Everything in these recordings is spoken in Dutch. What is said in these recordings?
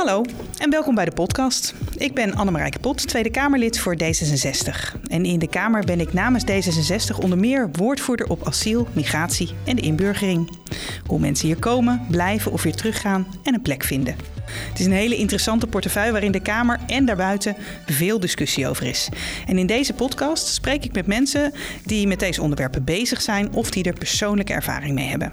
Hallo en welkom bij de podcast. Ik ben Annemarijke Pot, Tweede Kamerlid voor D66. En in de Kamer ben ik namens D66 onder meer woordvoerder op asiel, migratie en de inburgering. Hoe mensen hier komen, blijven of weer teruggaan en een plek vinden. Het is een hele interessante portefeuille waarin de Kamer en daarbuiten veel discussie over is. En in deze podcast spreek ik met mensen die met deze onderwerpen bezig zijn of die er persoonlijke ervaring mee hebben.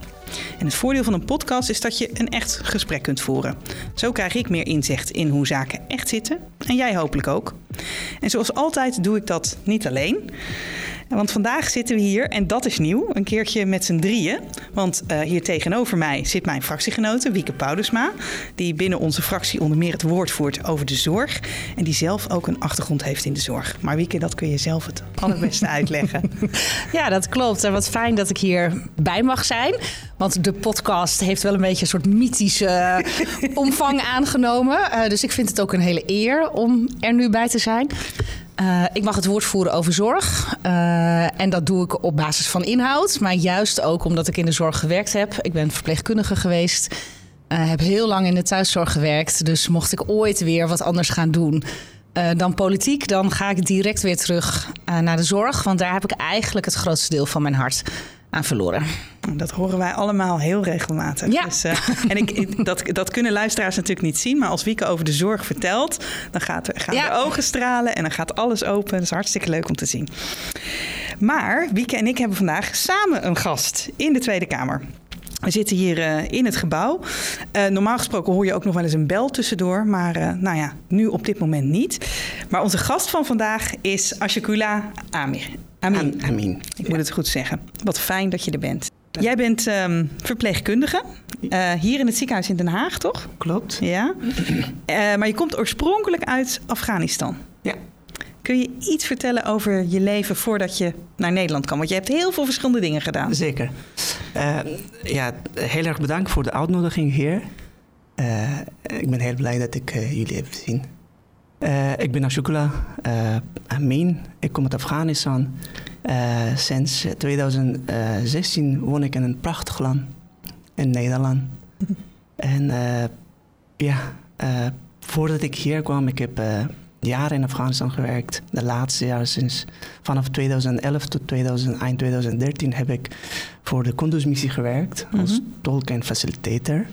En het voordeel van een podcast is dat je een echt gesprek kunt voeren. Zo krijg ik meer inzicht in hoe zaken echt zitten en jij hopelijk ook. En zoals altijd doe ik dat niet alleen. Want vandaag zitten we hier, en dat is nieuw, een keertje met z'n drieën. Want uh, hier tegenover mij zit mijn fractiegenote Wieke Paulusma. Die binnen onze fractie onder meer het woord voert over de zorg. En die zelf ook een achtergrond heeft in de zorg. Maar Wieke, dat kun je zelf het allerbeste uitleggen. Ja, dat klopt. En wat fijn dat ik hier bij mag zijn. Want de podcast heeft wel een beetje een soort mythische omvang aangenomen. Uh, dus ik vind het ook een hele eer om er nu bij te zijn. Uh, ik mag het woord voeren over zorg. Uh, en dat doe ik op basis van inhoud. Maar juist ook omdat ik in de zorg gewerkt heb. Ik ben verpleegkundige geweest. Uh, heb heel lang in de thuiszorg gewerkt. Dus mocht ik ooit weer wat anders gaan doen dan politiek, dan ga ik direct weer terug naar de zorg. Want daar heb ik eigenlijk het grootste deel van mijn hart aan verloren. Dat horen wij allemaal heel regelmatig. Ja. Dus, uh, en ik, dat, dat kunnen luisteraars natuurlijk niet zien. Maar als Wieke over de zorg vertelt, dan gaat, gaan ja. de ogen stralen en dan gaat alles open. Dat is hartstikke leuk om te zien. Maar Wieke en ik hebben vandaag samen een gast in de Tweede Kamer. We zitten hier uh, in het gebouw. Uh, normaal gesproken hoor je ook nog wel eens een bel tussendoor. Maar uh, nou ja, nu op dit moment niet. Maar onze gast van vandaag is Ashikula Amir. Amin. Amin. Ik moet het goed zeggen. Wat fijn dat je er bent. Jij bent um, verpleegkundige uh, hier in het ziekenhuis in Den Haag, toch? Klopt. Ja. Uh, maar je komt oorspronkelijk uit Afghanistan. Ja. Kun je iets vertellen over je leven voordat je naar Nederland kwam? Want je hebt heel veel verschillende dingen gedaan. Zeker. Uh, ja, heel erg bedankt voor de uitnodiging hier. ik ben heel blij dat ik jullie heb gezien. Ik ben Ashukula Amin. Ik kom uit Afghanistan. Sinds 2016 woon ik in een prachtig land in Nederland. en ja, voordat ik hier kwam, ik heb jaren in Afghanistan gewerkt. De laatste jaren sinds vanaf 2011 tot 2000, eind 2013 heb ik voor de Kunduz-missie gewerkt als mm -hmm. tolk en facilitator.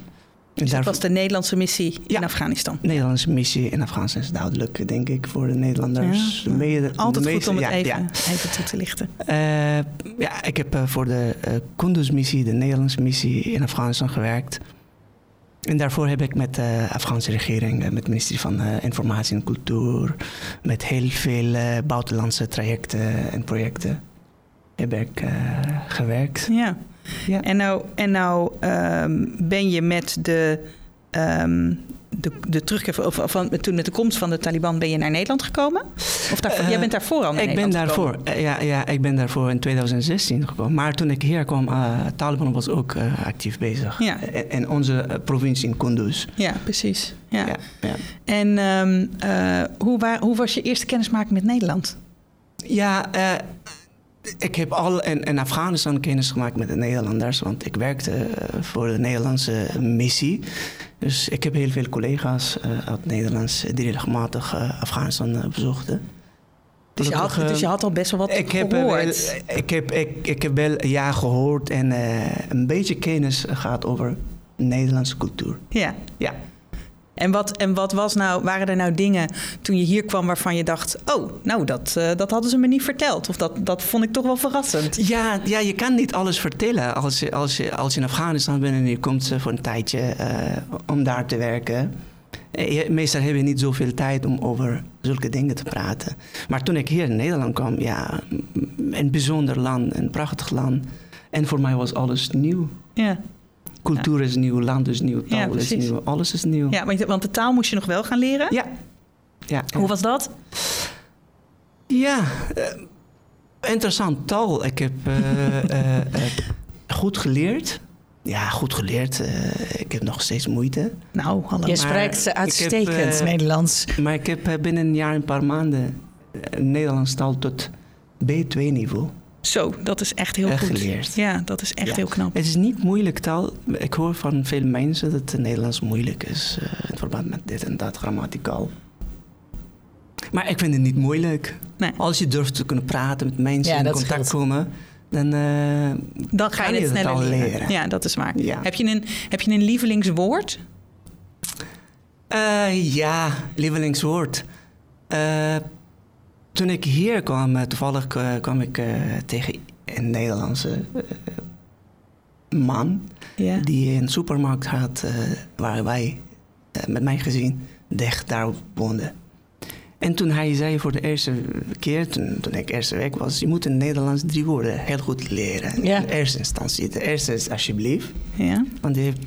Dus dat was de Nederlandse missie ja, in Afghanistan? Nederlandse missie in Afghanistan is duidelijk, denk ik, voor de Nederlanders. Ja. Altijd goed om het even, even toe te lichten. Uh, ja, ik heb uh, voor de uh, Kunduz-missie, de Nederlandse missie in Afghanistan gewerkt. En daarvoor heb ik met de Afghaanse regering, met het ministerie van Informatie en Cultuur, met heel veel buitenlandse trajecten en projecten heb ik gewerkt. Ja. Ja. En nou, en nou um, ben je met de, um, de, de terugkeer of, van, toen met de komst van de Taliban ben je naar Nederland gekomen? Of daar, uh, jij bent daarvoor al naar ik Nederland ben daarvoor, uh, ja, ja, ik ben daarvoor in 2016 gekomen. Maar toen ik hier kwam, uh, Taliban was ook actief bezig. Ja. In onze provincie in Kunduz. Ja, precies. Ja. ja, ja. En um, hoe, waar, hoe was je eerste kennismaking met Nederland? Ja, ik heb al in, in, Afghanistan kennis gemaakt met de Nederlanders, want ik werkte uh, voor de Nederlandse missie. Dus ik heb heel veel collega's uh, uit Nederlands die regelmatig uh, Afghanistan bezochten. Dus je, had, dus je had al best wel wat ik gehoord? Heb ik, heb, ik, ik heb wel ja gehoord en een beetje kennis gehad over Nederlandse cultuur. Ja. Ja. En wat, en wat was nou, waren er nou dingen toen je hier kwam waarvan je dacht: oh, nou, dat, uh, dat hadden ze me niet verteld? Of dat, dat vond ik toch wel verrassend? Ja, ja je kan niet alles vertellen als je, als je, als je in Afghanistan bent en je komt voor een tijdje uh, om daar te werken. Je, meestal heb je niet zoveel tijd om over zulke dingen te praten. Maar toen ik hier in Nederland kwam, ja, een bijzonder land, een prachtig land. En voor mij was alles nieuw. Ja. Cultuur is nieuw, land is nieuw, taal ja, is nieuw, alles is nieuw. Ja, want de taal moest je nog wel gaan leren? Ja. ja, ja. Hoe was dat? Ja, uh, interessant taal. Ik heb uh, uh, goed geleerd. Ja, goed geleerd. ik heb nog steeds moeite. Nou, hallo. Je spreekt uitstekend heb, Nederlands. Maar ik heb binnen een jaar, een paar maanden Nederlands taal tot B2-niveau. Zo, dat is echt heel goed. geleerd. Ja, dat is echt Ja. heel knap. Het is niet moeilijk taal. Ik hoor van veel mensen dat het Nederlands moeilijk is eh, in verband met dit en dat grammaticaal. Maar ik vind het niet moeilijk. Nee. Als je durft te kunnen praten met mensen, Ja, in contact scheelt. komen, dan eh, Dan ga je het je het sneller leren. leren. Ja, dat is waar. Ja. Heb, je een, heb je een lievelingswoord? Eh, ja, lievelingswoord. Toen ik hier kwam, eh, toevallig eh, kwam ik eh, tegen een Nederlandse man Ja. die een supermarkt had waar wij met mijn gezin dicht daar woonden. En toen hij zei voor de eerste keer, toen, toen ik eerste week was, je moet in Nederlands drie woorden heel goed leren. Ja. In eerste instantie. De eerste is alsjeblieft. Ja. Want die heeft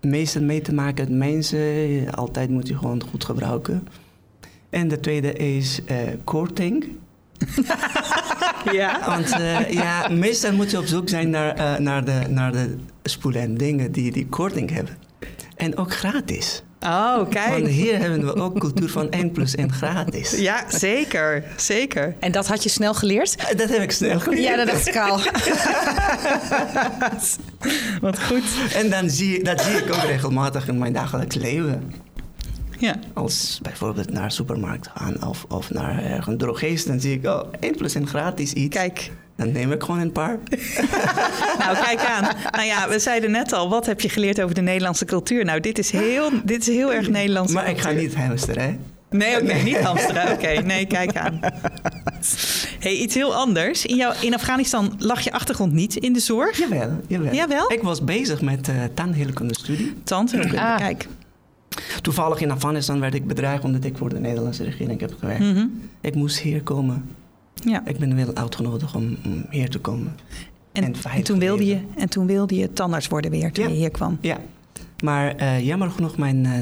meestal mee te maken met mensen. Altijd moet je gewoon goed gebruiken. En de tweede is eh, korting. Ja. Want eh, ja, meestal moet je op zoek zijn naar, eh, naar, de, naar de spullen en dingen die, die korting hebben. En ook gratis. Oh, Want kijk. hier hebben we ook cultuur van 1 plus 1 gratis. Ja, zeker. Zeker. En dat had je snel geleerd? Dat heb ik snel geleerd. Ja, dat dacht ik al. Wat goed. En dan zie, je- dat zie ik ook regelmatig in mijn dagelijks leven. Ja. Als bijvoorbeeld naar de supermarkt gaan of, of naar ergens drogist, dan zie ik, oh, 1 plus 1 gratis iets. Kijk. Dan neem ik gewoon een paar. Nou, kijk aan. Nou ja, we zeiden net al, wat heb je geleerd over de Nederlandse cultuur? Nou, dit is heel, dit is heel erg Nederlands. Maar ik ga niet hamsteren, hè? Nee, oké, niet hamsteren. Oké, nee, kijk aan. Hey, iets heel anders. In, jou, in Afghanistan lag je achtergrond niet in de zorg. Jawel, jawel. Jawel? Ik was bezig met uh, tandheelkunde studie. Tandheelkunde, Ah. kijk. Toevallig in Afghanistan werd ik bedreigd omdat ik voor de Nederlandse regering heb gewerkt. Mhm. Ik moest hier komen. Ja. Ik ben wel uitgenodigd om, om hier te komen. En, En toen wilde je, en toen wilde je tandarts worden weer, toen Ja. je hier kwam. Ja, maar eh, jammer genoeg, mijn eh,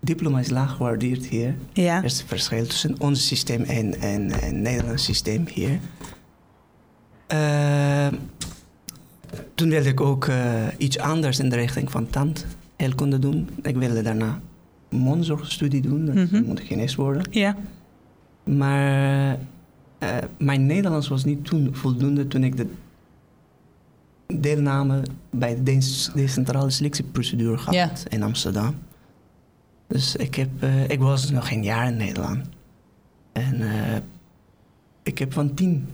diploma is laag gewaardeerd hier. Ja. Er is een verschil tussen ons systeem en, en, en het Nederlands systeem hier. Eh, toen wilde ik ook iets anders in de richting van tandheelkunde doen. Ik wilde daarna mondzorgstudie doen, dat Mhm. moet ik geen worden. Ja. Maar eh, mijn Nederlands was niet toen voldoende toen ik de deelname bij de decentrale selectieprocedure gehad Ja. in Amsterdam. Dus ik, heb, eh, ik was nog geen jaar in Nederland. En eh, ik heb van 10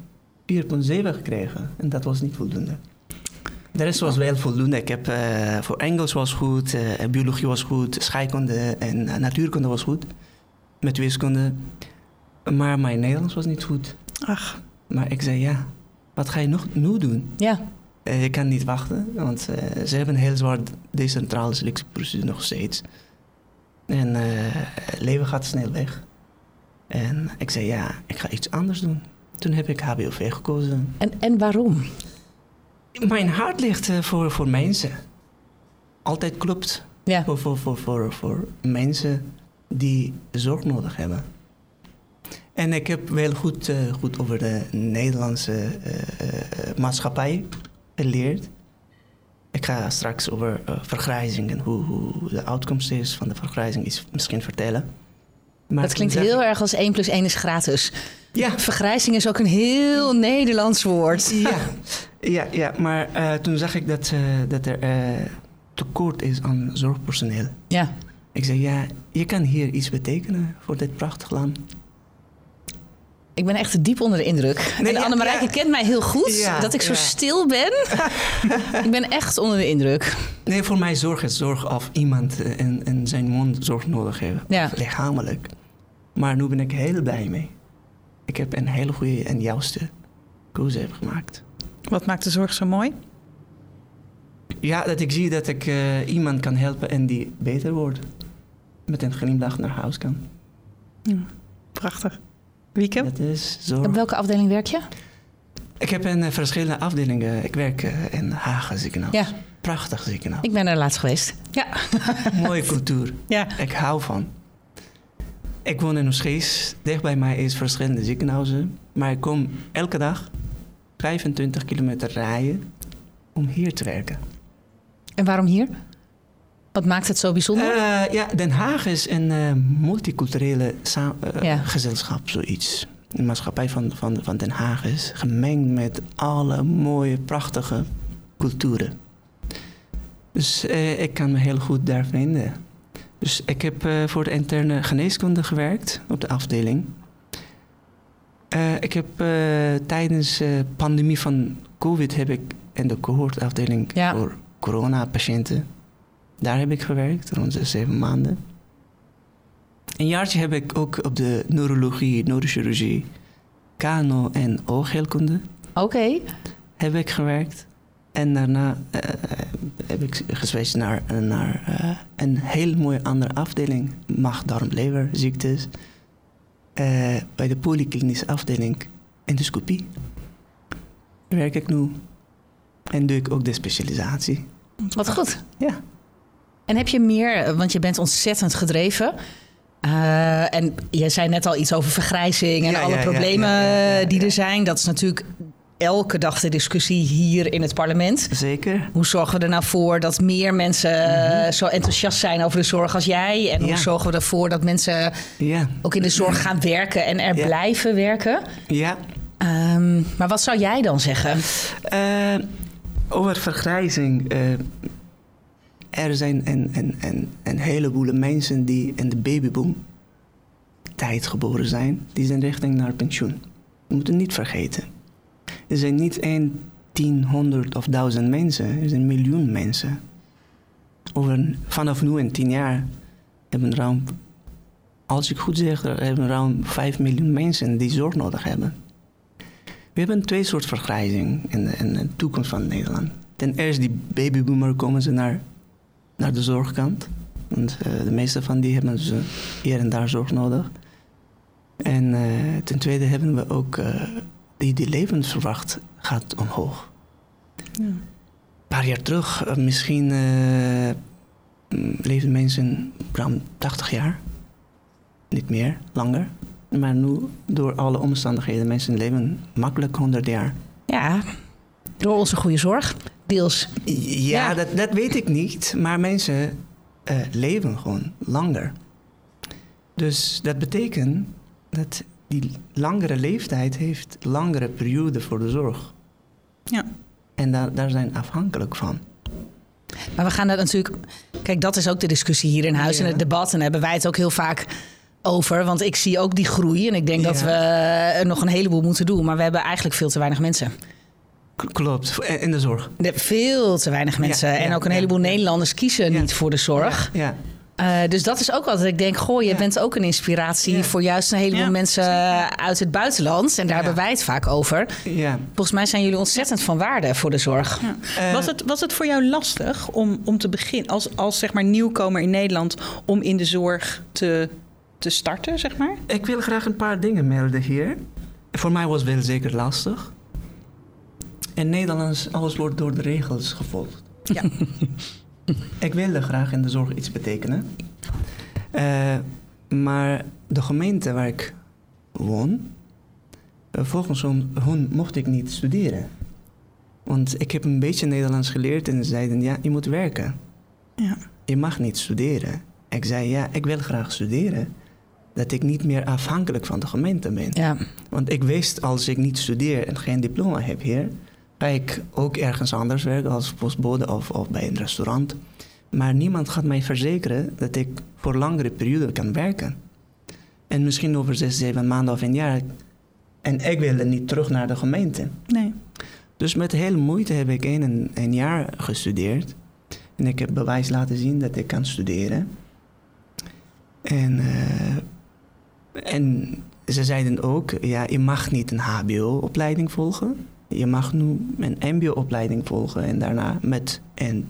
4,7 gekregen. En dat was niet voldoende. De rest was wel voldoende. Ik heb, eh, voor Engels was goed, eh, biologie was goed, scheikunde en eh, natuurkunde was goed. Met wiskunde. Maar mijn Nederlands was niet goed. Ach, Maar ik zei ja, wat ga je nog nu doen? Ja. Ik kan niet wachten, want ze hebben een heel zwaar decentrale selectieprocedure nog steeds. En het leven gaat snel weg. En ik zei ja, ik ga iets anders doen. Toen heb ik HBOV gekozen. En, en waarom? Mijn hart ligt eh, voor, voor mensen. Altijd klopt. Ja. Voor, voor, voor, voor, voor mensen die zorg nodig hebben. En ik heb wel goed, eh, goed over de Nederlandse eh, maatschappij geleerd. Ik ga straks over vergrijzing en hoe, hoe de uitkomst is van de vergrijzing iets misschien vertellen. Maar dat klinkt heel erg als 1 plus 1 is gratis. Ja, Vergrijzing is ook een heel Nederlands woord. ja, ja, ja, maar eh, toen zag ik dat, eh, dat er eh, tekort is aan zorgpersoneel. Ja. Ik zei, ja, je kan hier iets betekenen voor dit prachtig land. Ik ben echt diep onder de indruk. Nee, en ja, Annemarijke ja. kent mij heel goed. Ja, dat ik zo ja. stil ben. ik ben echt onder de indruk. Nee, voor mij zorg is zorg of iemand eh, in, in zijn mond zorg nodig heeft. Ja. Lichamelijk. Maar nu ben ik heel blij mee. Ik heb een hele goede en juiste keuze heb gemaakt. wat maakt de zorg zo mooi? Ja, dat ik zie dat ik eh, iemand kan helpen en die beter wordt. Met een glimlach naar huis kan. Prachtig. Wieke? Dat is zorg. Op welke afdeling werk je? Ik heb in eh, verschillende afdelingen. Ik werk eh, in Hagen ziekenhuis. Ja, Prachtig ziekenhuis. ik ben er laatst geweest. Ja. Mooie cultuur. Ja. Ik hou van. Ik woon in Oesgees. Dicht bij mij is verschillende ziekenhuizen. Maar ik kom elke dag 25 kilometer rijden om hier te werken. En waarom hier? Wat maakt het zo bijzonder? Eh, ja, Den Haag is een eh, multiculturele eh, Ja. gezelschap, zoiets. de maatschappij van, van, van Den Haag is gemengd met alle mooie, prachtige culturen. Dus eh, ik kan me heel goed daar vinden. Dus ik heb eh, voor de interne geneeskunde gewerkt op de afdeling. Ik heb tijdens de pandemie van COVID heb ik in de cohortafdeling Ja. voor coronapatiënten. Daar heb ik gewerkt, rond de zeven maanden. Een jaartje heb ik ook op de neurologie, neurochirurgie, kano- en oogheelkunde Oké. heb ik gewerkt. En daarna eh, heb ik geswitcht naar, naar eh, een heel mooie andere afdeling. Maag, darm, lever, ziektes. Eh, bij de polyklinische afdeling endoscopie. Werk ik nu. En doe ik ook de specialisatie. Wat goed. Ja. En heb je meer, want je bent ontzettend gedreven. Eh, en je zei net al iets over vergrijzing en Ja, alle ja, problemen ja, eh, die er zijn. Dat is natuurlijk elke dag de discussie hier in het parlement. Zeker. Hoe zorgen we er nou voor dat meer mensen eh, zo enthousiast zijn over de zorg als jij? En hoe zorgen we ervoor dat mensen Ja. ook in de zorg gaan werken en er blijven werken? Ja. Ehm, maar wat zou jij dan zeggen? Eh, over vergrijzing. eh, er zijn een, een, een, een heleboel mensen die in de babyboom tijd geboren zijn. Die zijn richting naar pensioen. We moeten niet vergeten. Er zijn niet één, tien, honderd of duizend mensen. Er zijn miljoen mensen. Over, vanaf nu en tien jaar hebben ruim, als ik goed zeg, hebben ruim vijf miljoen mensen die zorg nodig hebben. We hebben twee soorten vergrijzing in de, in de toekomst van Nederland. Ten eerste, die babyboomer komen ze naar, naar de zorgkant. Want eh, de meeste van die hebben ze hier en daar zorg nodig. En eh, ten tweede hebben we ook eh, die, die levensverwacht gaat omhoog. Ja. Een paar jaar terug, misschien mm, leefden mensen ruim 80 jaar. Niet meer, langer. Maar nu, door alle omstandigheden, mensen leven makkelijk 100 jaar. Ja, door onze goede zorg. Deels. Ja, Ja. Dat, dat weet ik niet. Maar mensen eh, leven gewoon langer. Dus dat betekent dat die langere leeftijd heeft langere periode voor de zorg. Ja. En daar, daar zijn afhankelijk van. Maar we gaan dat natuurlijk. Kijk, dat is ook de discussie hier in huis Ja. en het debat. En daar hebben wij het ook heel vaak over. Want ik zie ook die groei. En ik denk dat we er nog een heleboel moeten doen. Maar we hebben eigenlijk veel te weinig mensen. Klopt, in de zorg. De- Veel te weinig mensen. Ja, en ja, ook een ja, heleboel ja. Nederlanders kiezen Ja. niet voor de zorg. Ja, Eh, dus dat is ook wat ik denk. Goh, je Ja. bent ook een inspiratie Ja. voor juist een heleboel Ja, mensen uit het buitenland. En daar Ja. hebben wij het vaak over. ja. Volgens mij zijn jullie ontzettend van waarde voor de zorg. Ja. Eh, was, het, was het voor jou lastig om, om te beginnen, als, als zeg maar nieuwkomer in Nederland, om in de zorg te, te starten, zeg maar? Ik wil graag een paar dingen melden hier. Voor mij was het wel zeker lastig. In Nederlands, alles wordt door de regels gevolgd. Ja. Ik wilde graag in de zorg iets betekenen. Eh, maar de gemeente waar ik woon, eh, volgens hun, hun mocht ik niet studeren. Want ik heb een beetje Nederlands geleerd en ze zeiden, ja, je moet werken. Ja. Je mag niet studeren. Ik zei, ja, ik wil graag studeren. Dat ik niet meer afhankelijk van de gemeente ben. Ja. Want ik wist, als ik niet studeer en geen diploma heb hier, ga ik ook ergens anders werken als postbode of, of bij een restaurant. Maar niemand gaat mij verzekeren dat ik voor langere periode kan werken. En misschien over zes, zeven maanden of een jaar. En ik wilde niet terug naar de gemeente. Nee. Dus met heel moeite heb ik een, een, een jaar gestudeerd. En ik heb bewijs laten zien dat ik kan studeren. En, eh, en ze zeiden ook, ja, je mag niet een hbo-opleiding volgen. Je mag nu een mbo-opleiding volgen en daarna met een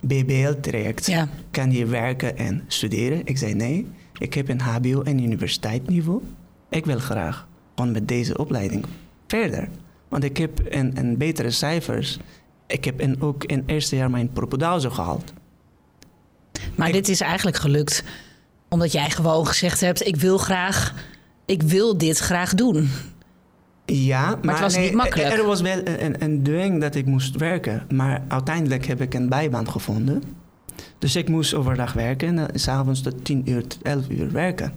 BBL-traject ja. kan je werken en studeren. Ik zei nee, ik heb een hbo- en universiteitsniveau. Ik wil graag gewoon met deze opleiding verder. Want ik heb een, een betere cijfers. Ik heb in, ook in het eerste jaar mijn propedauze gehaald. Maar Ik- dit is eigenlijk gelukt omdat jij gewoon gezegd hebt: ik wil graag, ik wil dit graag doen. Ja, maar, het was nee, niet makkelijk. Er, er was wel een, een, dwang dat ik moest werken. Maar uiteindelijk heb ik een bijbaan gevonden. Dus ik moest overdag werken en s s'avonds tot 10 uur, tot 11 uur werken.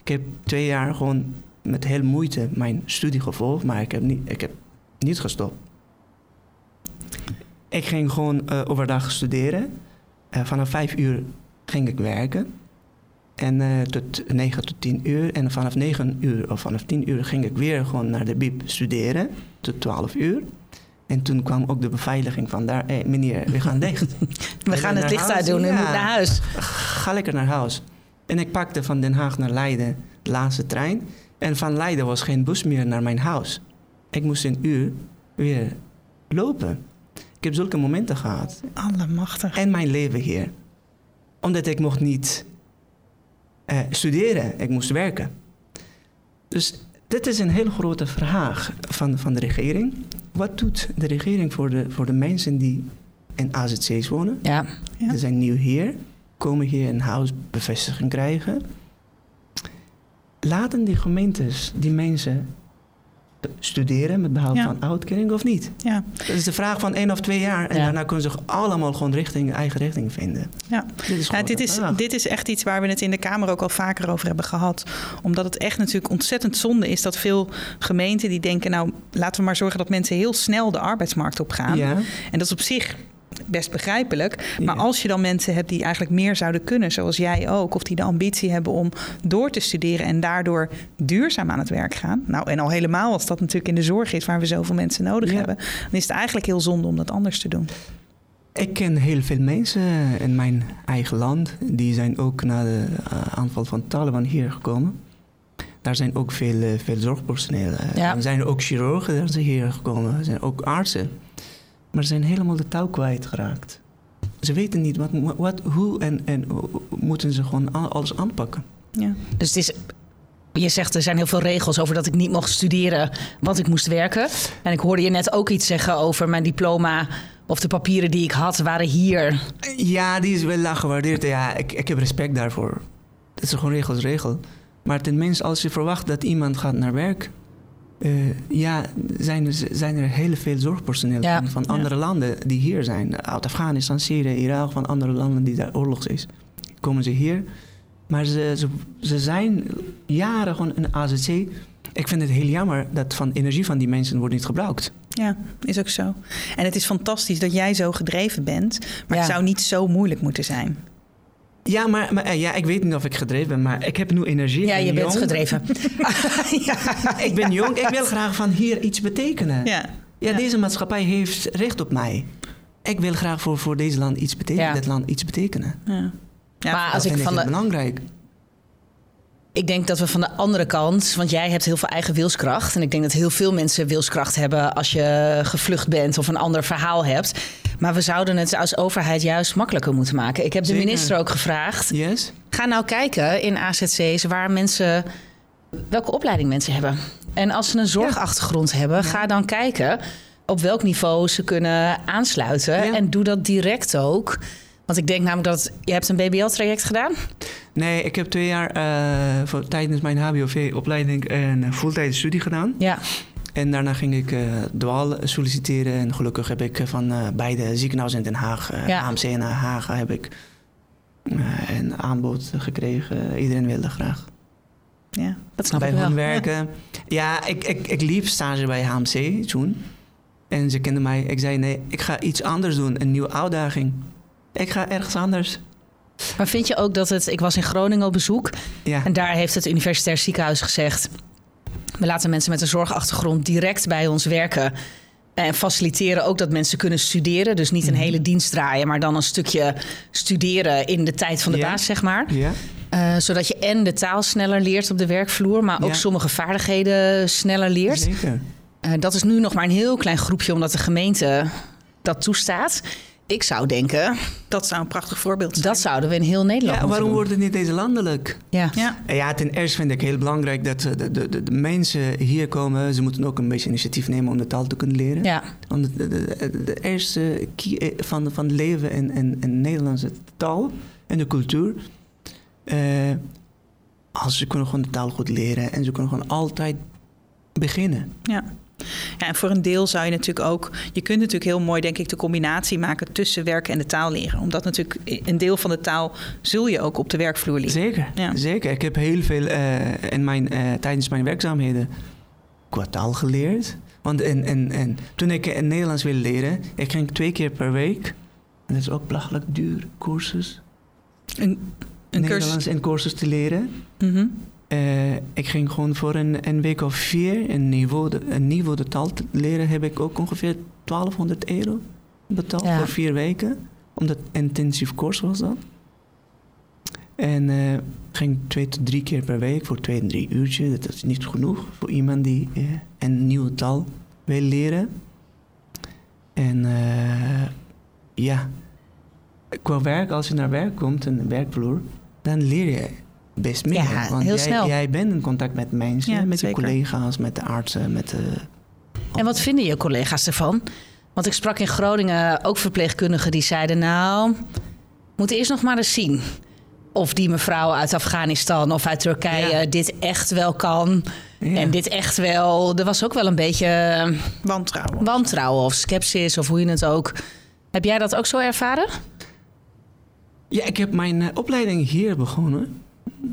Ik heb twee jaar gewoon met heel moeite mijn studie gevolgd, maar ik heb niet, ik heb niet gestopt. Ik ging gewoon eh, overdag studeren. Uh, vanaf vijf uur ging ik werken. En uh, tot 9 tot 10 uur. En vanaf 9 uur of vanaf 10 uur ging ik weer gewoon naar de BIB studeren. Tot 12 uur. En toen kwam ook de beveiliging van daar. Meneer, we gaan dicht. we gaan het licht uit doen, ja. u moet naar huis. Ga lekker naar huis. En ik pakte van Den Haag naar Leiden de laatste trein. En van Leiden was geen bus meer naar mijn huis. Ik moest een uur weer lopen. Ik heb zulke momenten gehad. Allemachtig. En mijn leven hier. Omdat ik mocht niet uh, studeren, ik moest werken. Dus dit is een heel grote vraag van, van de regering. Wat doet de regering voor de, voor de mensen die in AZC's wonen? Ja. ja. Ze zijn nieuw hier, komen hier een huisbevestiging krijgen. Laten die gemeentes die mensen studeren met behoud van uitkering of niet? Ja. Dat is de vraag van één of twee jaar. En daarna kunnen ze zich allemaal gewoon richting, eigen richting vinden. Ja. Dit, is, ja, dit, is, dit is echt iets waar we het in de Kamer ook al vaker over hebben gehad. Omdat het echt natuurlijk ontzettend zonde is dat veel gemeenten die denken... nou, laten we maar zorgen dat mensen heel snel de arbeidsmarkt op gaan. Ja. En dat is op zich best begrijpelijk. Maar als je dan mensen hebt die eigenlijk meer zouden kunnen, zoals jij ook, of die de ambitie hebben om door te studeren en daardoor duurzaam aan het werk gaan. Nou, en al helemaal als dat natuurlijk in de zorg is waar we zoveel mensen nodig hebben, dan is het eigenlijk heel zonde om dat anders te doen. Ik ken heel veel mensen in mijn eigen land. Die zijn ook na de uh, aanval van Taliban hier gekomen. Daar zijn ook veel, uh, veel zorgpersoneel. Ja. Er zijn ook chirurgen daar zijn hier gekomen. Er zijn ook artsen maar ze zijn helemaal de touw kwijtgeraakt. Ze weten niet wat, wat, hoe en, en moeten ze gewoon alles aanpakken. Ja. Dus het is je zegt er zijn heel veel regels over dat ik niet mocht studeren, want ik moest werken. En ik hoorde je net ook iets zeggen over mijn diploma of de papieren die ik had waren hier. Ja, die is wel laag gewaardeerd. Ja, ik, ik heb respect daarvoor. Dat is gewoon regels, regel. Maar tenminste, als je verwacht dat iemand gaat naar werk, uh, ja, zijn er, zijn er heel veel zorgpersoneel van, van, andere landen die hier zijn. Uit Afghanistan, Syrië, Irak, van andere landen die daar oorlog is. Komen ze hier. Maar ze, ze, ze zijn jaren gewoon een AZC. Ik vind het heel jammer dat van energie van die mensen wordt niet gebruikt. Ja, is ook zo. En het is fantastisch dat jij zo gedreven bent. Maar het zou niet zo moeilijk moeten zijn. Ja, maar, maar, ja, ik weet niet of ik gedreven ben, maar ik heb nu energie. Ja, je bent gedreven. ja. Ik ben jong, ik wil graag van hier iets betekenen. Ja. Ja, deze maatschappij heeft recht op mij. Ik wil graag voor, voor deze land iets betekenen, dit land iets betekenen. Ja. Ja, maar als ik van de, belangrijk. Ik denk dat we van de andere kant, want jij hebt heel veel eigen wilskracht. En ik denk dat heel veel mensen wilskracht hebben als je gevlucht bent of een ander verhaal hebt. Maar we zouden het als overheid juist makkelijker moeten maken. Ik heb de minister ook gevraagd. Yes. Ga nou kijken in AZC's waar mensen. welke opleiding mensen hebben. En als ze een zorgachtergrond hebben, ga dan kijken op welk niveau ze kunnen aansluiten. En doe dat direct ook. Want ik denk namelijk dat je hebt een BBL-traject gedaan. Nee, ik heb twee jaar uh, voor, tijdens mijn HBOV-opleiding een fulltime studie gedaan. Ja. En daarna ging ik uh, dwaal solliciteren. En gelukkig heb ik van uh, beide ziekenhuizen in Den Haag, uh, ja. AMC en Haag, heb ik een aanbod gekregen. Iedereen wilde graag. Ja, dat snap bij ik wel. hun werken. Ja, ik, ik, ik liep stage bij HMC toen. En ze kenden mij. Ik zei nee, ik ga iets anders doen. Een nieuwe uitdaging. Ik ga ergens anders. Maar vind je ook dat het... Ik was in Groningen op bezoek. Ja. En daar heeft het Universitair Ziekenhuis gezegd... We laten mensen met een zorgachtergrond direct bij ons werken. En faciliteren ook dat mensen kunnen studeren. Dus niet een mhm. hele dienst draaien, maar dan een stukje studeren in de tijd van de baas, zeg maar. Ja. Uh, zodat je en de taal sneller leert op de werkvloer, maar ook sommige vaardigheden sneller leert. Zeker. Uh, dat is nu nog maar een heel klein groepje, omdat de gemeente dat toestaat. Ik zou denken... Dat zou een prachtig voorbeeld zijn. Dat zouden we in heel Nederland Ja, waarom wordt het niet deze landelijk? Ja. Ja. ja, ten eerste vind ik heel belangrijk dat de, de, de, de, mensen hier komen. Ze moeten ook een beetje initiatief nemen om de taal te kunnen leren. Ja. Want de, de, de eerste key eh, van, van het leven in, in, in Nederlandse taal en de cultuur... Uh, als ze kunnen gewoon de taal goed leren en ze kunnen gewoon altijd beginnen. Ja. Ja, en voor een deel zou je natuurlijk ook... Je kunt natuurlijk heel mooi, denk ik, de combinatie maken... tussen werken en de taal leren. Omdat natuurlijk een deel van de taal... zul je ook op de werkvloer leren. Zeker, Ja. zeker. Ik heb heel veel eh, in mijn, eh, tijdens mijn werkzaamheden qua taal geleerd. Want en, en, en, toen ik in Nederlands wilde leren... Ik ging twee keer per week... En dat is ook belachelijk duur, cursus. Een, een cursus... Nederlands en cursus te leren. Mhm. Eh, ik ging gewoon voor een, een week of vier een niveau, de, een niveau de taal te leren. Heb ik ook ongeveer 1200 euro betaald Ja. voor vier weken. Omdat intensief course was dat. En eh, ging twee tot drie keer per week voor twee en drie uurtjes. Dat is niet genoeg voor iemand die eh, een nieuwe taal wil leren. En ja, qua werk, als je naar werk komt, een werkvloer, dan leer je best meer. Ja, Want heel jij, snel. jij bent in contact met mensen, Ja, met zeker. je collega's, met de artsen, met de... En wat vinden je collega's ervan? Want ik sprak in Groningen ook verpleegkundigen die zeiden... nou, we moeten eerst nog maar eens zien... of die mevrouw uit Afghanistan of uit Turkije Ja. dit echt wel kan. Ja. En dit echt wel... Er was ook wel een beetje eh, Wantrouwen. wantrouwen of sceptisch of hoe je het ook... Heb jij dat ook zo ervaren? Ja, ik heb mijn eh, opleiding hier begonnen.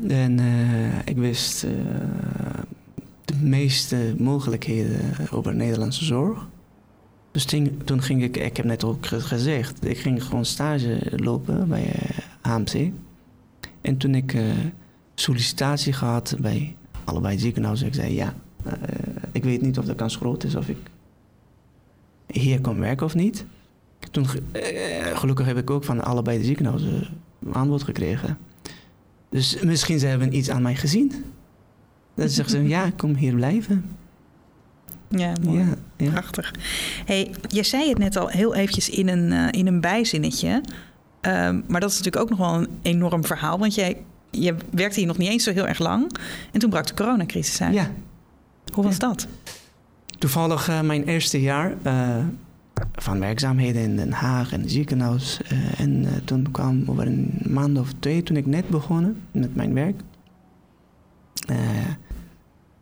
En eh, ik wist eh, de meeste mogelijkheden over Nederlandse zorg. Dus toen, ging ik, ik heb net ook ge- gezegd, ik ging gewoon stage lopen bij eh, AMC. En toen ik sollicitatie gehad bij allebei ziekenhuizen, ik zei ja, ik weet niet of de kans groot is of ik hier kan werken of niet. Toen, ge- gelukkig heb ik ook van allebei de ziekenhuizen aanbod gekregen. Dus misschien ze hebben iets aan mij gezien. Dat ze zeggen, ja, kom hier blijven. Ja, mooi. Ja, ja. Prachtig. Hey, je zei het net al heel eventjes in een, eh, in een bijzinnetje. Ehm, maar dat is natuurlijk ook nog wel een enorm verhaal. Want jij, je werkte hier nog niet eens zo heel erg lang. En toen brak de coronacrisis uit. ja. Hoe was Ja. dat? Toevallig eh, mijn eerste jaar eh, van werkzaamheden in Den Haag en het ziekenhuis. eh, en eh, toen kwam over een maand of twee, toen ik net begonnen met mijn werk, eh,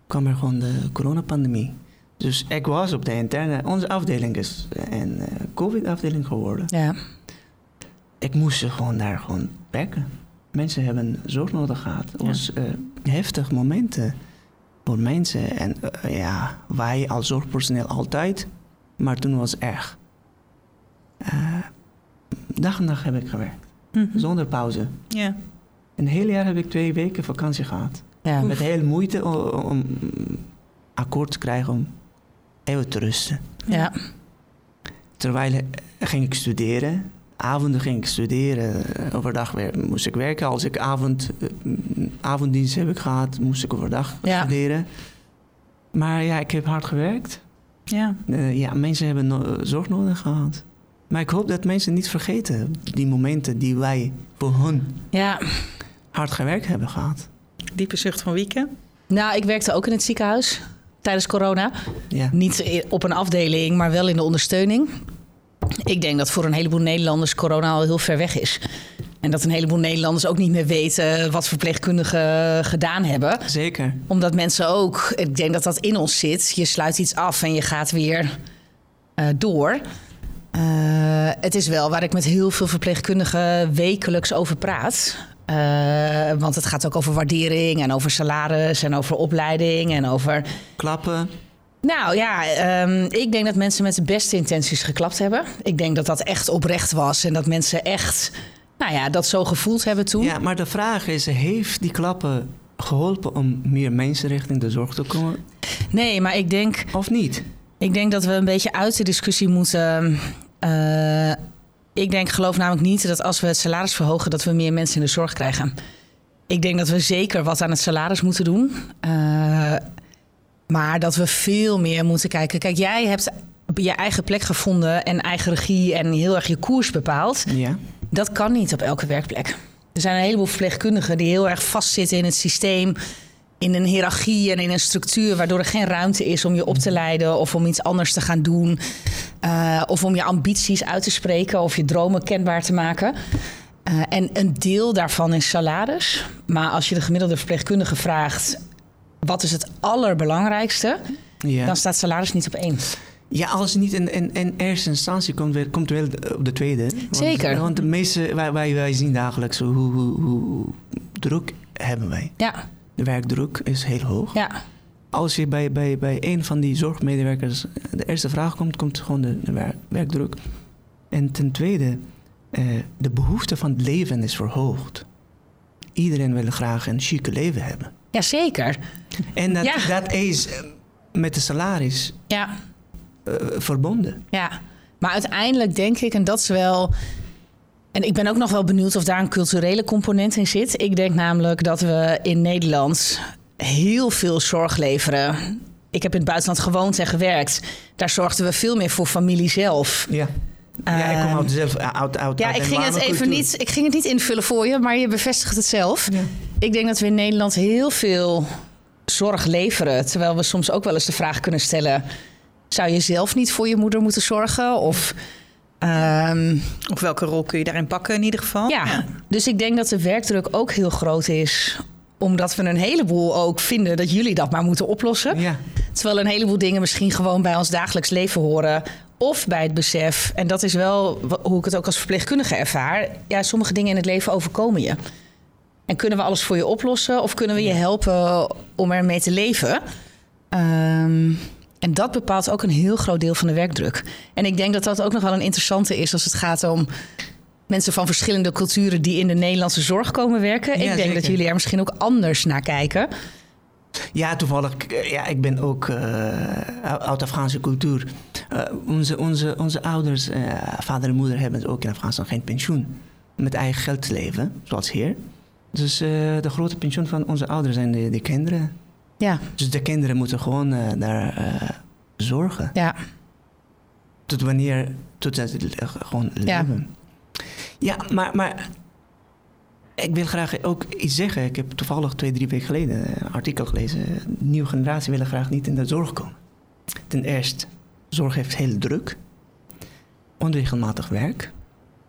kwam er gewoon de coronapandemie. Dus ik was op de interne, onze afdeling is een eh, COVID-afdeling geworden. Ja. Ik moest gewoon daar gewoon werken. Mensen hebben zorg nodig gehad. Het Ja. was eh, heftig momenten voor mensen. En eh, ja, wij als zorgpersoneel altijd. Maar toen was het erg. Eh, dag en dag heb ik gewerkt. Mhm. Zonder pauze. Ja. Een heel jaar heb ik twee weken vakantie gehad. ja. Met heel moeite om, om akkoord te krijgen om even te rusten. ja. Terwijl eh, ging ik studeren. Avonden ging ik studeren. Overdag weer, moest ik werken. Als ik avond, eh, avonddienst heb ik gehad, moest ik overdag Ja. studeren. Maar ja, ik heb hard gewerkt. Ja. Eh, ja, mensen hebben no- zorg nodig gehad. Maar ik hoop dat mensen niet vergeten die momenten die wij voor hun ja. hard gewerkt hebben gehad. Diepe zucht van Wieke. Nou, ik werkte ook in het ziekenhuis tijdens corona. Ja, Niet op een afdeling, maar wel in de ondersteuning. Ik denk dat voor een heleboel Nederlanders corona al heel ver weg is. En dat een heleboel Nederlanders ook niet meer weten wat verpleegkundigen gedaan hebben. zeker. Omdat mensen ook, ik denk dat dat in ons zit. Je sluit iets af en je gaat weer eh, door. Eh, het is wel waar ik met heel veel verpleegkundigen wekelijks over praat. Eh, want het gaat ook over waardering en over salaris en over opleiding en over Klappen. Nou ja, ehm, ik denk dat mensen met de beste intenties geklapt hebben. Ik denk dat dat echt oprecht was en dat mensen echt, nou ja, dat zo gevoeld hebben toen. Ja, maar de vraag is, heeft die klappen geholpen om meer mensen richting de zorg te komen Nee, maar ik denk, of niet? ik denk dat we een beetje uit de discussie moeten. eh, ik denk, geloof namelijk niet dat als we het salaris verhogen, dat we meer mensen in de zorg krijgen. Ik denk dat we zeker wat aan het salaris moeten doen. Eh, maar dat we veel meer moeten kijken. Kijk, jij hebt je eigen plek gevonden en eigen regie en heel erg je koers bepaald. Ja. Dat kan niet op elke werkplek. Er zijn een heleboel verpleegkundigen die heel erg vastzitten in het systeem, in een hiërarchie en in een structuur, waardoor er geen ruimte is om je op te leiden of om iets anders te gaan doen, eh, of om je ambities uit te spreken of je dromen kenbaar te maken. Eh, en een deel daarvan is salaris. Maar als je de gemiddelde verpleegkundige vraagt: wat is het allerbelangrijkste? Ja. dan staat salaris niet op één. Ja, als het niet in, in, in eerste instantie komt, weer- komt wel op de tweede. Want, Zeker. Want de meeste, wij, wij, wij zien dagelijks hoe, hoe, hoe, druk hebben wij. Ja, De werkdruk is heel hoog. ja, Als je bij, bij, bij een van die zorgmedewerkers de eerste vraag komt, komt gewoon de, de wer- werkdruk. En ten tweede, eh, de behoefte van het leven is verhoogd. Iedereen wil graag een chique leven hebben. Ja zeker. En dat, Ja. dat is eh, met de salaris Ja, eh, verbonden. ja. Maar uiteindelijk denk ik, en dat is wel... En ik ben ook nog wel benieuwd of daar een culturele component in zit. Ik denk namelijk dat we in Nederland heel veel zorg leveren. Ik heb in het buitenland gewoond en gewerkt. Daar zorgden we veel meer voor familie zelf. Ja. Ja, ik kom Ehm, uit zelf uit, uit, Ja, uit ik ging, het even niet, ik ging het niet invullen voor je, maar je bevestigt het zelf. Ja. Ik denk dat we in Nederland heel veel zorg leveren. Terwijl we soms ook wel eens de vraag kunnen stellen... zou je zelf niet voor je moeder moeten zorgen? Of, ehm, Of welke rol kun je daarin pakken in ieder geval? ja. dus ik denk dat de werkdruk ook heel groot is... omdat we een heleboel ook vinden dat jullie dat maar moeten oplossen. Ja. Terwijl een heleboel dingen misschien gewoon bij ons dagelijks leven horen. Of bij het besef, en dat is wel hoe ik het ook als verpleegkundige ervaar. Ja, sommige dingen in het leven overkomen je. En kunnen we alles voor je oplossen? Of kunnen we je helpen om ermee te leven? Ehm, en dat bepaalt ook een heel groot deel van de werkdruk. En ik denk dat dat ook nog wel een interessante is als het gaat om mensen van verschillende culturen die in de Nederlandse zorg komen werken. Ja, ik denk zeker. dat jullie er misschien ook anders naar kijken. Ja, toevallig. eh, Ja, ik ben ook eh, uit Afghaanse cultuur. Eh, onze, onze, onze ouders, vader en moeder, hebben ook in Afghanistan geen pensioen. Met eigen geld te leven, zoals hier. Dus de grote pensioen van onze ouders zijn de, de kinderen. Ja, Dus de kinderen moeten gewoon daar zorgen. ja, Tot wanneer, tot ze gewoon Ja. leven. Ja, maar, maar ik wil graag ook iets zeggen. Ik heb toevallig twee, drie weken geleden een artikel gelezen. De nieuwe generatie willen graag niet in de zorg komen. Ten eerste, zorg heeft heel druk. Onregelmatig werk.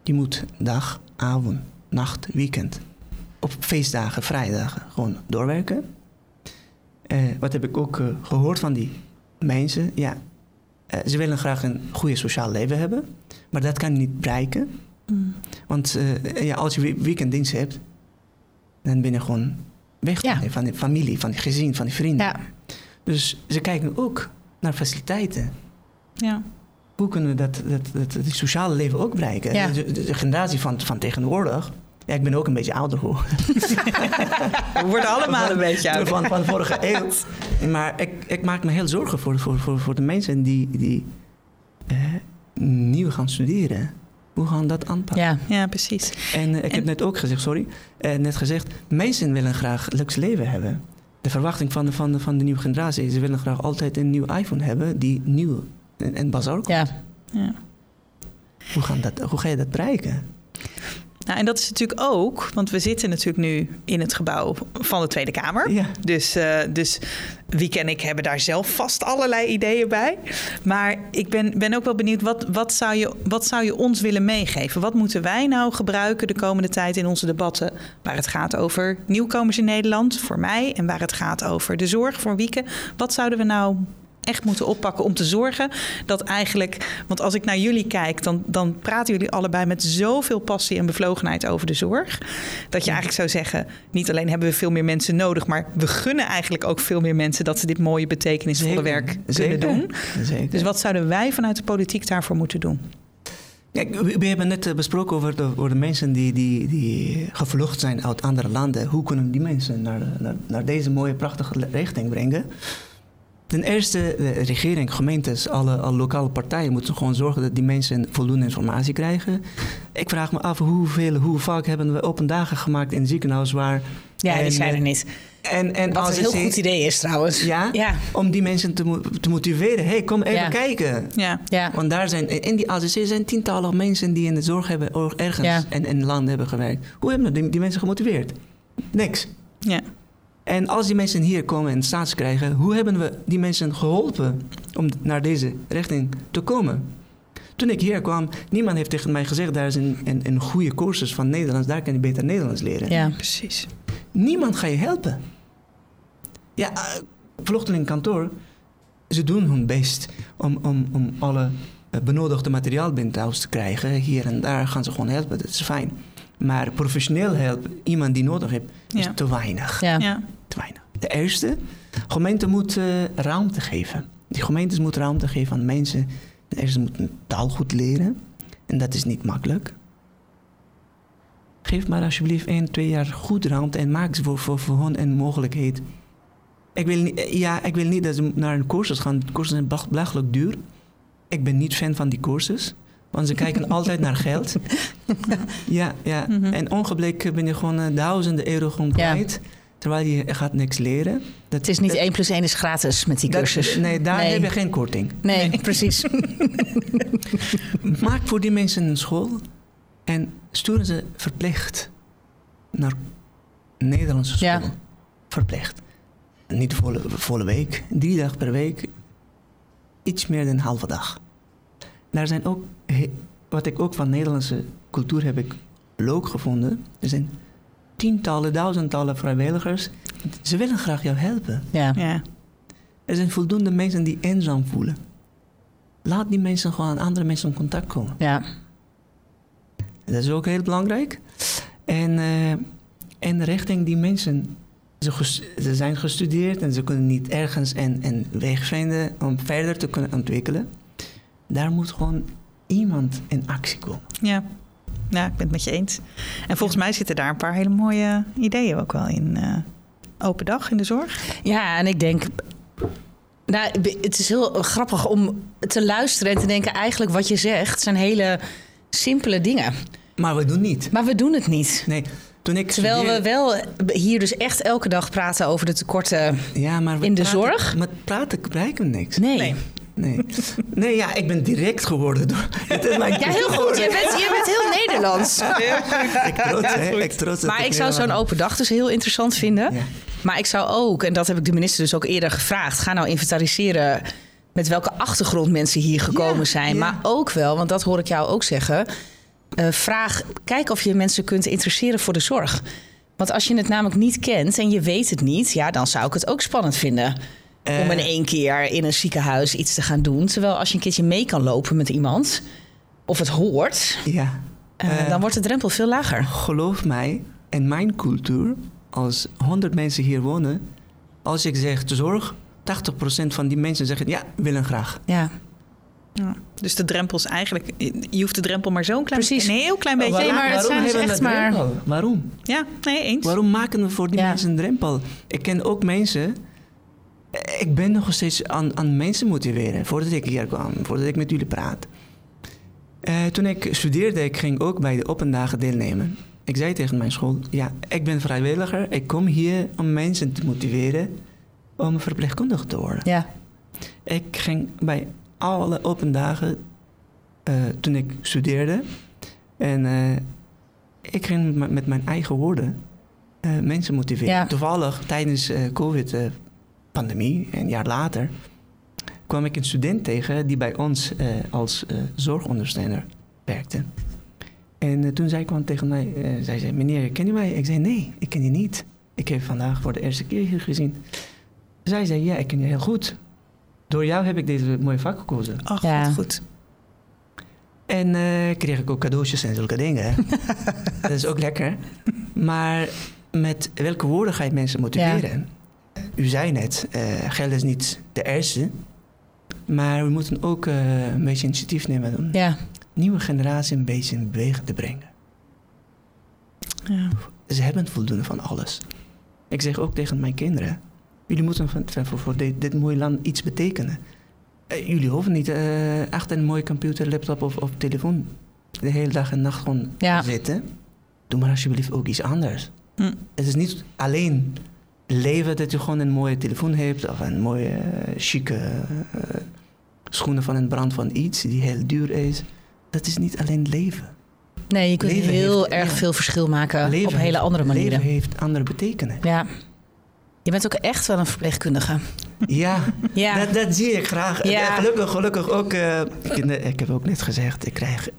Je moet dag, avond, nacht, weekend. Op feestdagen, vrijdagen gewoon doorwerken. Eh, wat heb ik ook eh, gehoord van die mensen? Ja, eh, ze willen graag een goede sociaal leven hebben, maar dat kan niet bereiken. Want eh, ja, als je we- weekenddienst hebt, dan ben je gewoon weg Ja. van, de familie, van die gezin, van die vrienden. ja. Dus ze kijken ook naar faciliteiten. Ja. Hoe kunnen we dat, dat, dat, dat sociale leven ook bereiken? Ja. De, generatie van, van tegenwoordig. Ja, ik ben ook een beetje ouder geworden. We worden allemaal een beetje ouder. Van, van vorige eeuw. Maar ik, ik maak me heel zorgen voor, voor, voor, voor de mensen die, die eh, nieuw gaan studeren. Hoe gaan we dat aanpakken? ja. Ja, precies. En eh, ik En- heb net ook gezegd, sorry, eh, net gezegd, mensen willen graag een luxe leven hebben. De verwachting van de, van, de, van de nieuwe generatie is, ze willen graag altijd een nieuw iPhone hebben die nieuw en, en bazaar komt. ja. Ja. Hoe, gaan dat, hoe ga je dat bereiken? Nou, en dat is natuurlijk ook, want we zitten natuurlijk nu in het gebouw van de Tweede Kamer. Ja. Dus, eh, dus Wieke en ik hebben daar zelf vast allerlei ideeën bij. Maar ik ben, ben ook wel benieuwd, wat, wat, zou je, wat zou je ons willen meegeven? Wat moeten wij nou gebruiken de komende tijd in onze debatten... waar het gaat over nieuwkomers in Nederland, voor mij... en waar het gaat over de zorg voor Wieke? Wat zouden we nou echt moeten oppakken om te zorgen dat eigenlijk... Want als ik naar jullie kijk, dan, dan praten jullie allebei met zoveel passie en bevlogenheid over de zorg. Dat je eigenlijk zou zeggen, niet alleen hebben we veel meer mensen nodig... maar we gunnen eigenlijk ook veel meer mensen dat ze dit mooie betekenisvolle Zeker. werk Zeker. kunnen doen. Zeker. Dus wat zouden wij vanuit de politiek daarvoor moeten doen? Kijk, we, hebben net eh, besproken over de, over de mensen die, die, die gevlucht zijn uit andere landen. Hoe kunnen we die mensen naar, naar, naar deze mooie, prachtige richting brengen? Ten eerste, de regering, gemeentes, alle, alle lokale partijen moeten gewoon zorgen dat die mensen voldoende informatie krijgen. Ik vraag me af hoeveel, hoe vaak hebben we open dagen gemaakt in het ziekenhuis waar... Ja, die en, zijn er niet. En, en Wat als een heel goed idee is trouwens. Ja? Ja. Om die mensen te, mo- te motiveren. hey, kom even Ja. kijken. Ja, Ja. Want daar zijn, in die AZC zijn tientallen mensen die in de zorg hebben, ergens Ja. en in landen hebben gewerkt. Hoe hebben we die, die mensen gemotiveerd? Niks. ja. En als die mensen hier komen en staats krijgen, hoe hebben we die mensen geholpen om naar deze richting te komen? Toen ik hier kwam, niemand heeft tegen mij gezegd, daar is een, een, een goede cursus van Nederlands, daar kan je beter Nederlands leren. Ja. ze doen hun best om, om, om alle eh, benodigde materiaal binnen thuis te krijgen. Hier en daar gaan ze gewoon helpen, dat is fijn. Maar professioneel helpen, iemand die nodig heeft, is Ja. te weinig. Ja. Ja. Te weinig. De eerste, gemeente moet eh, ruimte geven. Die gemeentes moeten ruimte geven aan mensen. Ten eerste moeten taal goed leren. En dat is niet makkelijk. Geef maar alsjeblieft één, twee jaar goed ruimte en maak ze voor, voor, voor hun een mogelijkheid. Ik wil, niet, ja, ik wil niet dat ze naar een cursus gaan. De cursussen zijn belach- belachelijk duur. Ik ben niet fan van die cursus. Want ze kijken altijd naar geld. Ja, ja. Mhm. En ongebleken ben je gewoon eh, duizenden euro gewoon Ja. kwijt. Terwijl je gaat niks leren. Dat, Het is niet dat- 1 plus 1 is gratis met die dat- cursus. nee, daar Nee. heb je geen korting. Nee, precies. Maak voor die mensen een school en sturen ze verplicht naar Nederlandse school. Ja. Verplicht. Niet volle, volle week, drie dagen per week, iets meer dan een halve dag. Daar zijn ook, wat ik ook van Nederlandse cultuur heb ik leuk gevonden. Er zijn tientallen, duizendtallen vrijwilligers. Ze willen graag jou helpen. Ja. Ja. Er zijn voldoende mensen die eenzaam voelen. Laat die mensen gewoon aan andere mensen in contact komen. ja. Dat is ook heel belangrijk. En, eh, en richting die mensen. Ze, ze zijn gestudeerd en ze kunnen niet ergens een, een weg vinden om verder te kunnen ontwikkelen. Daar moet gewoon iemand in actie komen. Ja. ja, ik ben het met je eens. En volgens mij zitten daar een paar hele mooie ideeën ook wel in. eh, open dag in de zorg. Ja, en ik denk. Nou, het is heel grappig om te luisteren en te denken: eigenlijk wat je zegt zijn hele simpele dingen. Maar we doen niet. Maar we doen het niet. Nee, toen ik Terwijl we wel hier dus echt elke dag praten over de tekorten. ja, maar we in de praten- zorg? Met praten bereiken we niks. Nee. Nee. Nee. nee, ja, ik ben direct geworden. Door, het is mijn Ja, heel goed. Je bent, je bent heel Nederlands. Ik trots, hè? Ik trots Maar ik zou zo'n open dag dus heel interessant vinden. Ja. Maar ik zou ook, en dat heb ik de minister dus ook eerder gevraagd, ga nou inventariseren met welke achtergrond mensen hier gekomen Ja, zijn. ja. Maar ook wel, want dat hoor ik jou ook zeggen, eh, vraag, kijk of je mensen kunt interesseren voor de zorg. Want als je het namelijk niet kent en je weet het niet, ja, dan zou ik het ook spannend vinden. Om Eh, in één keer in een ziekenhuis iets te gaan doen. Terwijl als je een keertje mee kan lopen met iemand, of het hoort, Ja. eh, Eh, dan wordt de drempel veel lager. Geloof mij, in mijn cultuur, als 100 mensen hier wonen, als ik zeg zorg, 80% van die mensen zeggen ja, willen graag. Ja. Ja. Dus de drempel is eigenlijk... Je hoeft de drempel maar zo'n klein, Precies. een heel klein beetje... Nee, maar het zijn dus echt een maar- drempel? Waarom? Ja, nee, eens. Waarom maken we voor die Ja. mensen een drempel? Ik ken ook mensen. Ik ben nog steeds aan, aan mensen motiveren voordat ik hier kwam, voordat ik met jullie praat. Eh, toen ik studeerde, ik ging ook bij de open dagen deelnemen. Ik zei tegen mijn school: Ja, ik ben vrijwilliger. Ik kom hier om mensen te motiveren om verpleegkundige te worden. Ja. Ik ging bij alle open dagen eh, toen ik studeerde. En eh, ik ging met, mijn eigen woorden mensen motiveren. Ja. Toevallig tijdens de COVID-pandemie, een jaar later, kwam ik een student tegen die bij ons eh, als eh, zorgondersteuner werkte. En eh, toen zij kwam tegen mij, eh, zij zei, meneer, ken je mij? Ik zei, nee, ik ken je niet. Ik heb je vandaag voor de eerste keer hier gezien. Zij zei, ja, ik ken je heel goed. Door jou heb ik deze mooie vak gekozen. Ach, Ja. wat goed. En eh, kreeg ik ook cadeautjes en zulke dingen. dat is ook lekker. Maar met welke woorden ga je mensen motiveren? U zei net, eh, geld is niet de eerste. Maar we moeten ook eh, een beetje initiatief nemen om Ja. nieuwe generatie een beetje in beweging te brengen. Ja. Ze hebben voldoende van alles. Ik zeg ook tegen mijn kinderen: jullie moeten voor, voor dit, dit mooie land iets betekenen. Eh, jullie hoeven niet achter een mooie computer, laptop of, of telefoon de hele dag en nacht gewoon Ja. te zitten. Doe maar alsjeblieft ook iets anders. Hm. Het is niet alleen leven dat je gewoon een mooie telefoon hebt of een mooie eh, chique eh, schoenen van een brand van iets die heel duur is. Dat is niet alleen leven. Nee, je kunt Leven heel heeft- erg ja. veel verschil maken op hele heeft- andere manieren. Leven heeft andere betekenis. Ja. Je bent ook echt wel een verpleegkundige. Ja, Ja. Dat, dat zie ik graag. Ja. Gelukkig, gelukkig ook. eh, ik, ik heb ook net gezegd, ik krijg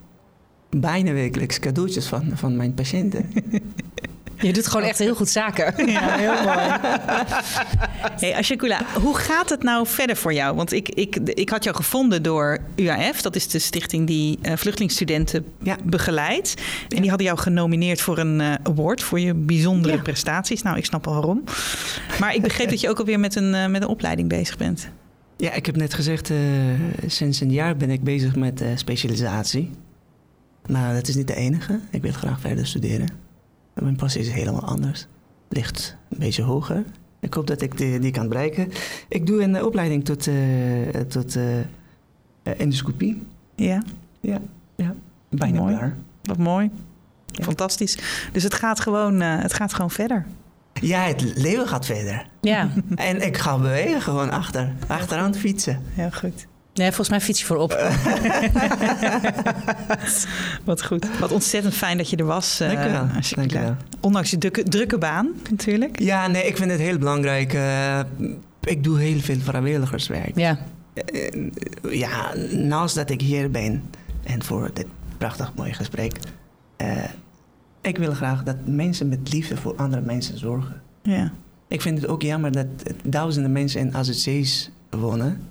bijna wekelijks cadeautjes van, van mijn patiënten. Je doet gewoon echt heel goed zaken. Ja, heel mooi. Hey, Ashakula, hoe gaat het nou verder voor jou? Want ik, ik, ik had jou gevonden door UAF. Dat is de stichting die uh, vluchtelingsstudenten Ja. begeleidt. En die hadden jou genomineerd voor een eh, award voor je bijzondere Ja. prestaties. Nou, ik snap wel waarom. Maar ik begreep dat je ook alweer met een, eh, met een opleiding bezig bent. Ja, ik heb net gezegd, eh, sinds een jaar ben ik bezig met eh, specialisatie. Maar dat is niet de enige. Ik wil graag verder studeren. Mijn passie is helemaal anders. Ligt een beetje hoger. Ik hoop dat ik die, die kan bereiken. Ik doe een opleiding tot, eh, tot eh, endoscopie. Ja, Ja, ja. Bijna Mooi. klaar. wat mooi. Ja. Fantastisch. Dus het gaat gewoon, eh, het gaat gewoon verder. Ja, het leven gaat verder. Ja. En ik ga bewegen gewoon achter. Achteraan fietsen. Heel goed. Nee, volgens mij fiets je voorop. Wat goed. Wat ontzettend fijn dat je er was. eh, Dank je wel. Dank je wel. Ondanks je drukke, drukke baan natuurlijk. Ja, nee, ik vind het heel belangrijk. Eh, ik doe heel veel vrijwilligerswerk. Ja. Eh, ja, naast dat ik hier ben en voor dit prachtig mooie gesprek. eh, ik wil graag dat mensen met liefde voor andere mensen zorgen. Ja. Ik vind het ook jammer dat duizenden mensen in AZC's wonen.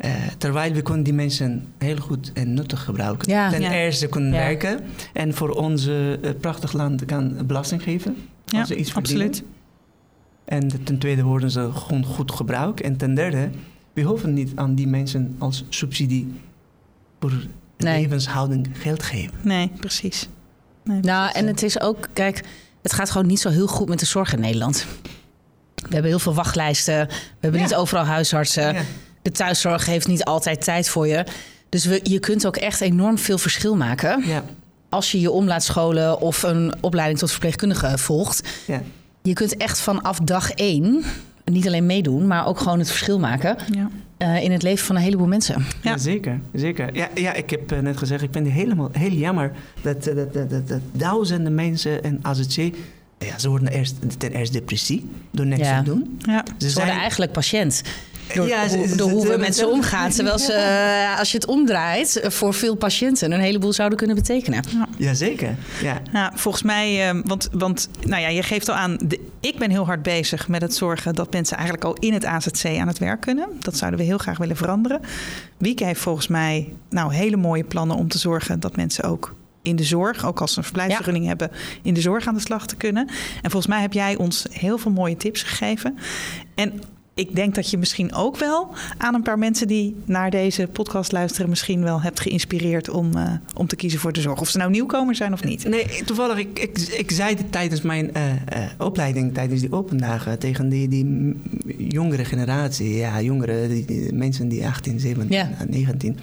Eh, terwijl we kunnen die mensen heel goed en nuttig gebruiken. Ja. Ten Ja. eerste kunnen Ja. werken en voor ons eh, prachtig land kan belasting geven. Ja, als ze iets verdienen. absoluut. En ten tweede worden ze gewoon goed gebruikt. En ten derde, we hoeven niet aan die mensen als subsidie voor Nee. levenshouding geld geven. Nee, precies. Nee, Nou, precies. en het is ook, kijk, het gaat gewoon niet zo heel goed met de zorg in Nederland. We hebben heel veel wachtlijsten. We hebben Ja. niet overal huisartsen. Ja. De thuiszorg heeft niet altijd tijd voor je. Dus we, je kunt ook echt enorm veel verschil maken. Ja, Als je je om laat scholen of een opleiding tot verpleegkundige volgt. ja. Je kunt echt vanaf dag één niet alleen meedoen, maar ook gewoon het verschil maken Ja. eh, in het leven van een heleboel mensen. Ja. Ja. zeker. zeker. Ja, ja, ik heb eh, net gezegd, ik vind het helemaal heel jammer dat, eh, dat, dat, dat, dat duizenden mensen in AZC, ja, ze worden eerst, ten eerste depressie door niks Ja. te doen. Ja. Ze worden eigenlijk patiënt. Door, Ja, ze- hoe, ze- door hoe we met ze- omgaan. Terwijl ze, eh, als je het omdraait, eh, voor veel patiënten een heleboel zouden kunnen betekenen. Jazeker. Ja. Nou, volgens mij, eh, want, want nou ja, je geeft al aan, de, ik ben heel hard bezig met het zorgen dat mensen eigenlijk al in het AZC aan het werk kunnen. Dat zouden we heel graag willen veranderen. Wieke heeft volgens mij nou hele mooie plannen om te zorgen dat mensen ook in de zorg, ook als ze een verblijfsvergunning hebben, in de zorg aan de slag te kunnen. En volgens mij heb jij ons heel veel mooie tips gegeven. En ik denk dat je misschien ook wel aan een paar mensen die naar deze podcast luisteren, misschien wel hebt geïnspireerd om, eh, om te kiezen voor de zorg. Of ze nou nieuwkomer zijn of niet. Nee, toevallig, ik, ik, ik zei dit tijdens mijn eh, eh, opleiding, tijdens die open dagen, tegen die, die jongere generatie, ja, jongeren, die, die mensen die 18, 17, Ja. en 19.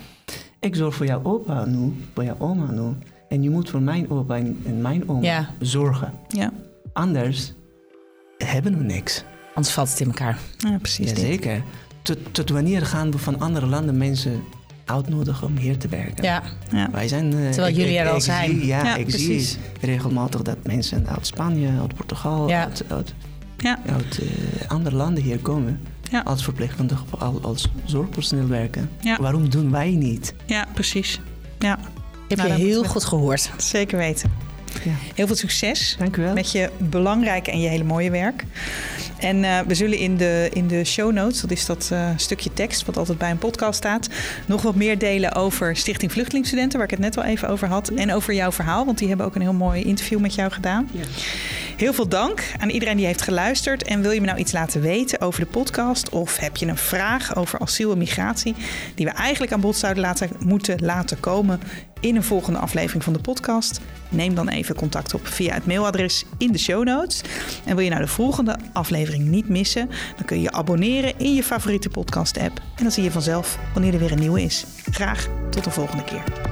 Ik zorg voor jouw opa nu, voor jouw oma nu. En je moet voor mijn opa en, en mijn oma Ja. zorgen. Ja, Anders hebben we niks. Anders valt het in elkaar. ja precies. dit. Jazeker. Tot, tot wanneer gaan we van andere landen mensen uitnodigen om hier te werken? Ja, Ja. Wij zijn, eh, Terwijl jullie er al zijn. Zie, ja, Ja, ik precies. zie regelmatig dat mensen uit Spanje, uit Portugal, Ja. uit, uit, Ja. uit eh, andere landen hier komen. Ja. Als verpleegkundige of al- als zorgpersoneel werken. Ja. Waarom doen wij niet? ja, precies. Ja, heb Nou, je heel goed gehoord. zeker weten. Ja. Heel veel succes Dank u wel. met je belangrijke en je hele mooie werk. En eh, we zullen in de, in de show notes, dat is dat eh, stukje tekst wat altijd bij een podcast staat, nog wat meer delen over Stichting Vluchtelingstudenten, waar ik het net al even over had. En over jouw verhaal, want die hebben ook een heel mooi interview met jou gedaan. Ja. Heel veel dank aan iedereen die heeft geluisterd. En wil je me nou iets laten weten over de podcast? Of heb je een vraag over asiel en migratie die we eigenlijk aan bod zouden laten, moeten laten komen in een volgende aflevering van de podcast? Neem dan even contact op via het mailadres in de show notes. En wil je nou de volgende aflevering niet missen? Dan kun je je abonneren in je favoriete podcast app. En dan zie je vanzelf wanneer er weer een nieuwe is. Graag tot de volgende keer.